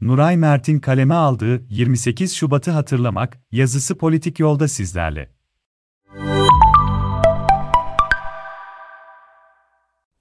Nuray Mert'in kaleme aldığı 28 Şubat'ı hatırlamak yazısı politik yolda sizlerle.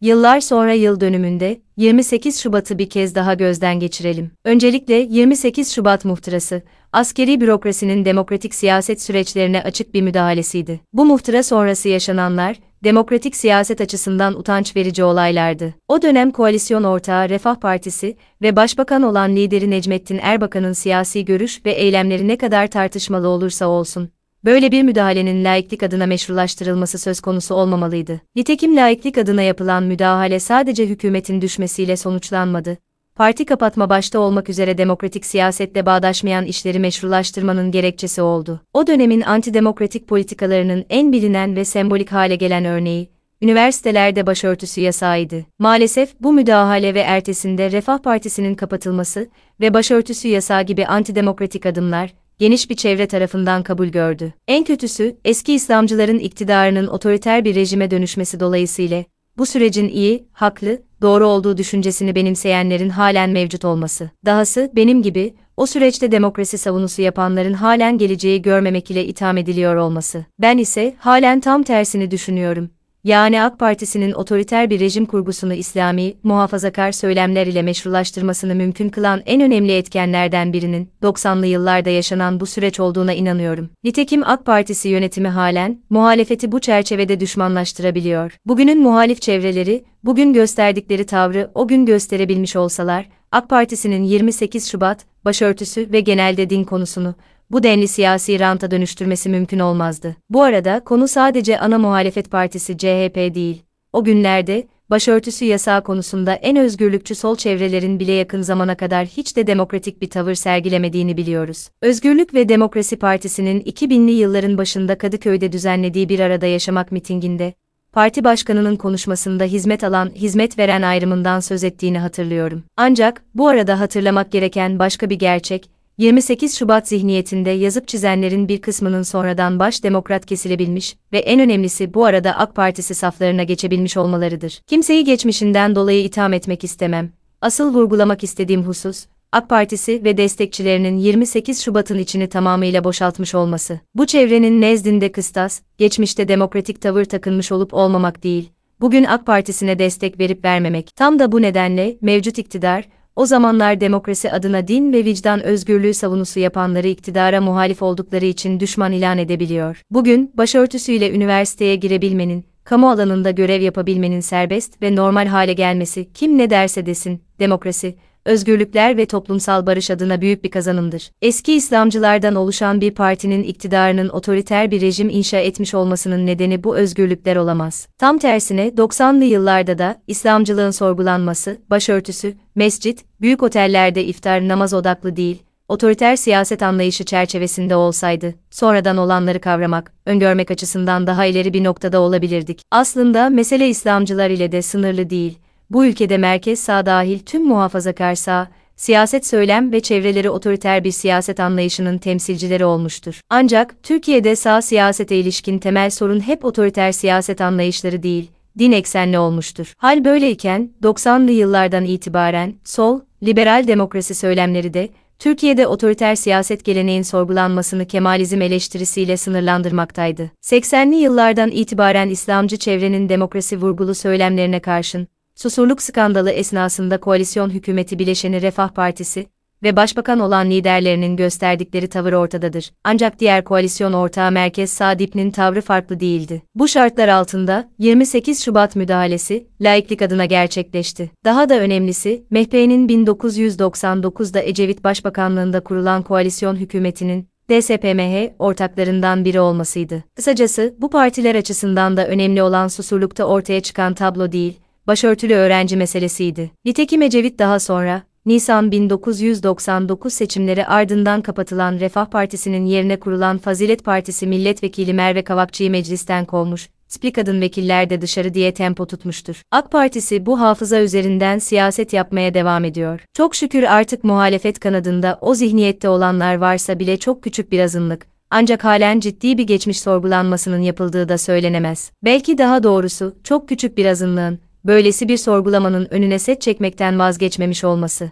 Yıllar sonra yıl dönümünde 28 Şubat'ı bir kez daha gözden geçirelim. Öncelikle 28 Şubat muhtırası, askeri bürokrasinin demokratik siyaset süreçlerine açık bir müdahalesiydi. Bu muhtıra sonrası yaşananlar, demokratik siyaset açısından utanç verici olaylardı. O dönem koalisyon ortağı Refah Partisi ve başbakan olan lideri Necmettin Erbakan'ın siyasi görüş ve eylemleri ne kadar tartışmalı olursa olsun, böyle bir müdahalenin laiklik adına meşrulaştırılması söz konusu olmamalıydı. Nitekim laiklik adına yapılan müdahale sadece hükümetin düşmesiyle sonuçlanmadı. Parti kapatma başta olmak üzere demokratik siyasetle bağdaşmayan işleri meşrulaştırmanın gerekçesi oldu. O dönemin antidemokratik politikalarının en bilinen ve sembolik hale gelen örneği, üniversitelerde başörtüsü yasağıydı. Maalesef bu müdahale ve ertesinde Refah Partisi'nin kapatılması ve başörtüsü yasağı gibi antidemokratik adımlar, geniş bir çevre tarafından kabul gördü. En kötüsü, eski İslamcıların iktidarının otoriter bir rejime dönüşmesi dolayısıyla, bu sürecin iyi, haklı, doğru olduğu düşüncesini benimseyenlerin halen mevcut olması. Dahası, benim gibi, o süreçte demokrasi savunusu yapanların halen geleceği görmemek ile itham ediliyor olması. Ben ise, halen tam tersini düşünüyorum yani AK Partisi'nin otoriter bir rejim kurgusunu İslami, muhafazakar söylemler ile meşrulaştırmasını mümkün kılan en önemli etkenlerden birinin 90'lı yıllarda yaşanan bu süreç olduğuna inanıyorum. Nitekim AK Partisi yönetimi halen muhalefeti bu çerçevede düşmanlaştırabiliyor. Bugünün muhalif çevreleri bugün gösterdikleri tavrı o gün gösterebilmiş olsalar AK Partisi'nin 28 Şubat başörtüsü ve genelde din konusunu bu denli siyasi ranta dönüştürmesi mümkün olmazdı. Bu arada konu sadece ana muhalefet partisi CHP değil. O günlerde başörtüsü yasağı konusunda en özgürlükçü sol çevrelerin bile yakın zamana kadar hiç de demokratik bir tavır sergilemediğini biliyoruz. Özgürlük ve Demokrasi Partisi'nin 2000'li yılların başında Kadıköy'de düzenlediği bir arada yaşamak mitinginde, parti başkanının konuşmasında hizmet alan, hizmet veren ayrımından söz ettiğini hatırlıyorum. Ancak bu arada hatırlamak gereken başka bir gerçek, 28 Şubat zihniyetinde yazıp çizenlerin bir kısmının sonradan baş demokrat kesilebilmiş ve en önemlisi bu arada AK Partisi saflarına geçebilmiş olmalarıdır. Kimseyi geçmişinden dolayı itham etmek istemem. Asıl vurgulamak istediğim husus, AK Partisi ve destekçilerinin 28 Şubat'ın içini tamamıyla boşaltmış olması. Bu çevrenin nezdinde kıstas, geçmişte demokratik tavır takınmış olup olmamak değil, bugün AK Partisi'ne destek verip vermemek. Tam da bu nedenle mevcut iktidar, o zamanlar demokrasi adına din ve vicdan özgürlüğü savunusu yapanları iktidara muhalif oldukları için düşman ilan edebiliyor. Bugün, başörtüsüyle üniversiteye girebilmenin, kamu alanında görev yapabilmenin serbest ve normal hale gelmesi kim ne derse desin, demokrasi, özgürlükler ve toplumsal barış adına büyük bir kazanımdır. Eski İslamcılardan oluşan bir partinin iktidarının otoriter bir rejim inşa etmiş olmasının nedeni bu özgürlükler olamaz. Tam tersine 90'lı yıllarda da İslamcılığın sorgulanması, başörtüsü, mescit, büyük otellerde iftar namaz odaklı değil, otoriter siyaset anlayışı çerçevesinde olsaydı, sonradan olanları kavramak, öngörmek açısından daha ileri bir noktada olabilirdik. Aslında mesele İslamcılar ile de sınırlı değil bu ülkede merkez sağ dahil tüm muhafazakar sağ, siyaset söylem ve çevreleri otoriter bir siyaset anlayışının temsilcileri olmuştur. Ancak Türkiye'de sağ siyasete ilişkin temel sorun hep otoriter siyaset anlayışları değil, din eksenli olmuştur. Hal böyleyken 90'lı yıllardan itibaren sol, liberal demokrasi söylemleri de Türkiye'de otoriter siyaset geleneğin sorgulanmasını Kemalizm eleştirisiyle sınırlandırmaktaydı. 80'li yıllardan itibaren İslamcı çevrenin demokrasi vurgulu söylemlerine karşın Susurluk skandalı esnasında koalisyon hükümeti bileşeni Refah Partisi ve başbakan olan liderlerinin gösterdikleri tavır ortadadır. Ancak diğer koalisyon ortağı Merkez Sağ Dip'nin tavrı farklı değildi. Bu şartlar altında 28 Şubat müdahalesi laiklik adına gerçekleşti. Daha da önemlisi MHP'nin 1999'da Ecevit Başbakanlığında kurulan koalisyon hükümetinin DSPMH ortaklarından biri olmasıydı. Kısacası bu partiler açısından da önemli olan susurlukta ortaya çıkan tablo değil, başörtülü öğrenci meselesiydi. Nitekim Ecevit daha sonra, Nisan 1999 seçimleri ardından kapatılan Refah Partisi'nin yerine kurulan Fazilet Partisi milletvekili Merve Kavakçı'yı meclisten kovmuş, spli kadın vekiller de dışarı diye tempo tutmuştur. AK Partisi bu hafıza üzerinden siyaset yapmaya devam ediyor. Çok şükür artık muhalefet kanadında o zihniyette olanlar varsa bile çok küçük bir azınlık, ancak halen ciddi bir geçmiş sorgulanmasının yapıldığı da söylenemez. Belki daha doğrusu, çok küçük bir azınlığın, böylesi bir sorgulamanın önüne set çekmekten vazgeçmemiş olması.